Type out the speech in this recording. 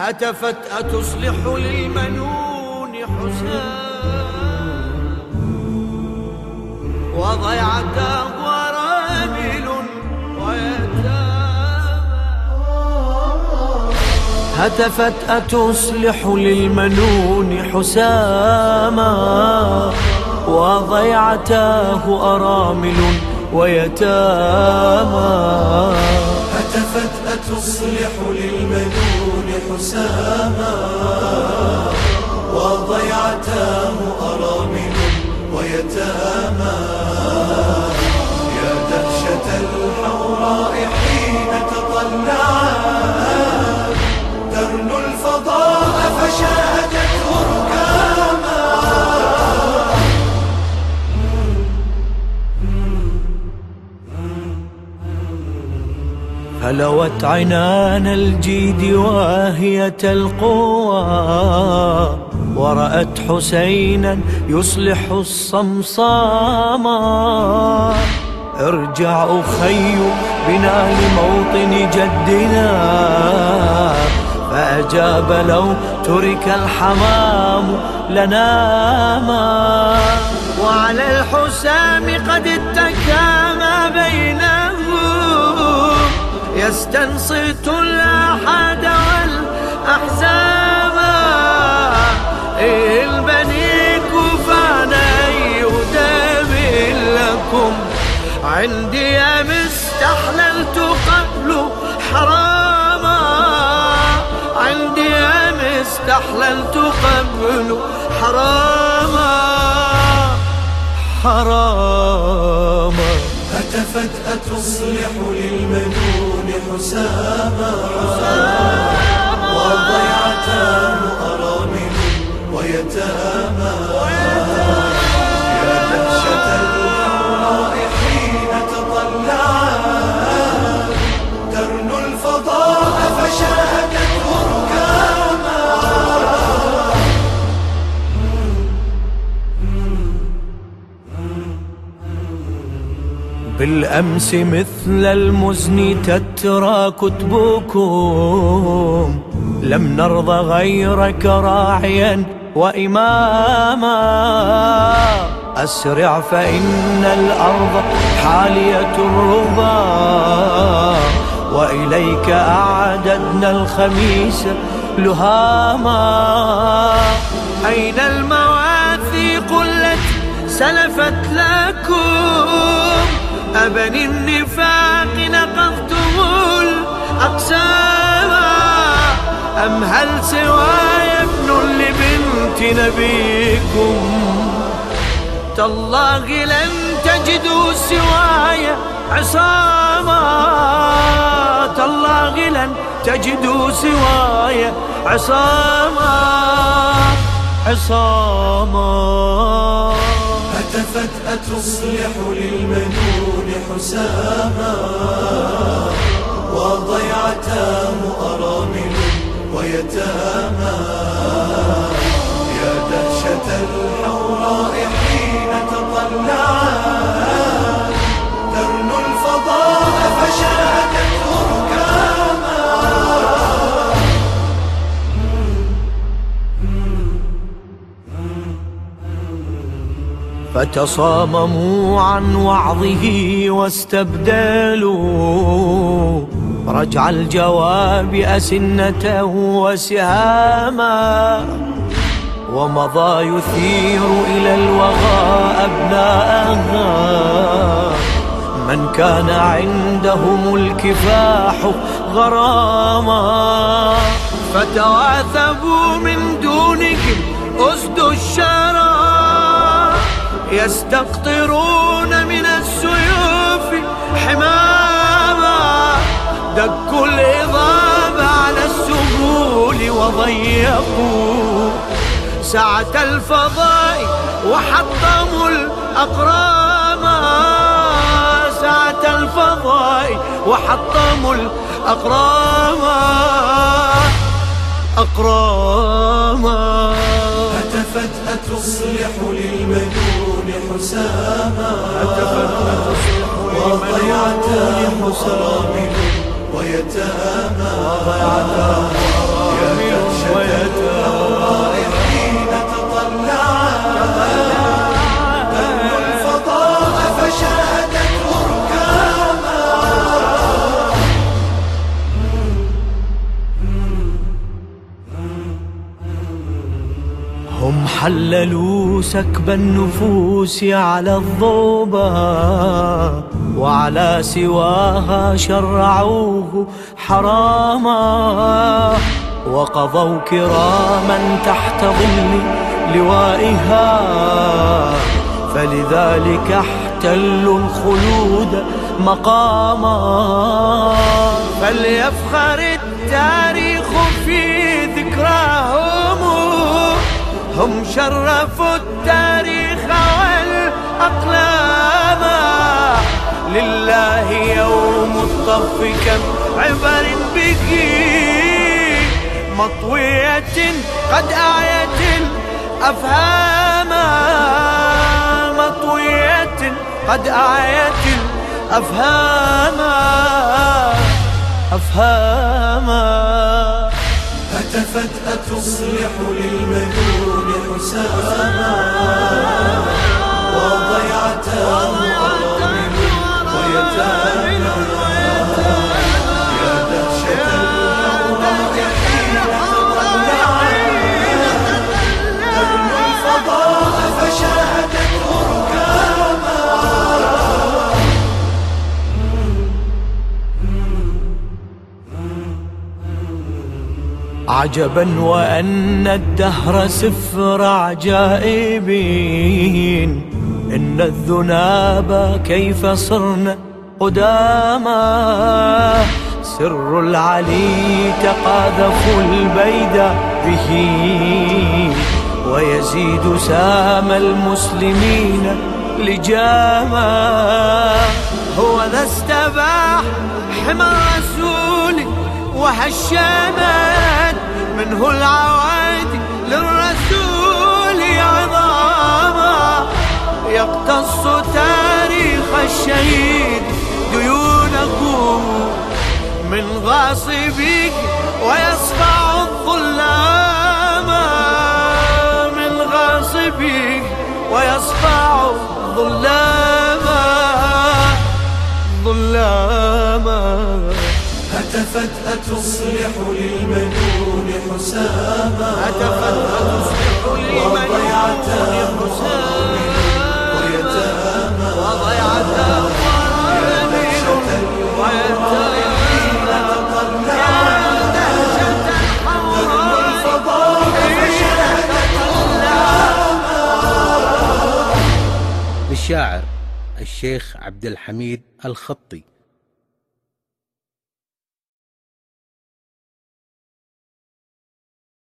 هتفت أتصلح للمنون حسام وضيعته ورامل ويتام هتفت أتصلح للمنون حساما. وضيعته أرامل ويتاما هتفت أتصلح للمنون حساما وضيعتاه أرامل فلوت عنان الجيد واهية القوى ورأت حسينا يصلح الصمصاما ارجع أخي بنا لموطن جدنا فأجاب لو ترك الحمام لناما وعلى الحسام قد اتكى ما بينهم يستنصت الأحد والأحزاب. إيه البني كفانا يدام لكم عندي أم استحللت قبل حراما. عندي أم استحللت قبل حراما. حراما. هتفت أتصلح للمنون حساما. وضيعتاه أرامل ويتاما بالأمس مثل المزن تترى كتبكم. لم نرضى غيرك راعيا وإماما. أسرع فإن الأرض حالية الربا. وإليك أعددنا الخميس لهاما. أين المواثيق التي سلفت لكم؟ أبني النفاق نقضتم الأقسام أم هل سواي ابن لبنت نبيكم؟ تالله لن تجدوا سواي عصاما. تالله لن تجدوا سواي عصاما. عصاما. هتفت أتصلح للمنون. حساما وضيعتاه أرامل ويتاما يا دهشة الحوراء حين تطلعت ترنو الفضاء فشاهدته فتصامموا عن وعظه واستبدلوا. رجع الجواب أسنة وسهاما. ومضى يثير إلى الوغى أبناءها. من كان عندهم الكفاح غراما. فتواثبوا من يستقطرون من السيوف حماما دكوا الإضاب على السهول وضيقوا سعة الفضاء وحطموا الأقرام. سعة الفضاء وحطموا الأقرام. أقراما هتفت أتصلح للمنون حساما. وضيعتاه أرامل ويتاما يا ويتامى حللوا سكب النفوس على الضوبة وعلى سواها شرعوه حراما وقضوا كراما تحت ظل لوائها فلذلك احتلوا الخلود مقاما فليفخر التاريخ في ذكراهم هم شرفوا التاريخ والأقلام. لله يوم الطف كم عبر به مطوية قد أعيت الأفهام. مطوية قد أعيت الأفهام. أفهاما هتفت أتصلح للمجنون حساما وضيعة أرامل ويتامى. عجبا وأن الدهر سفر عجائب إن الذناب كيف صرنا قداما. سر العلي تقاذف البيد به. ويزيد سام المسلمين لجاما. هو ذا استباح حمى الرسول وهشمت منه العوادي للرسول عظاما. يقتص تاريخ الشهيد ديونه من غاصبك ويصفع الظلام. من غاصبك ويصفع الظلام. ظلاما هتفت أتصلح للمجنون حساما أتصلح وضيعت حساما ويتامى وضيعت للشاعر الشيخ عبد الحميد الخطي.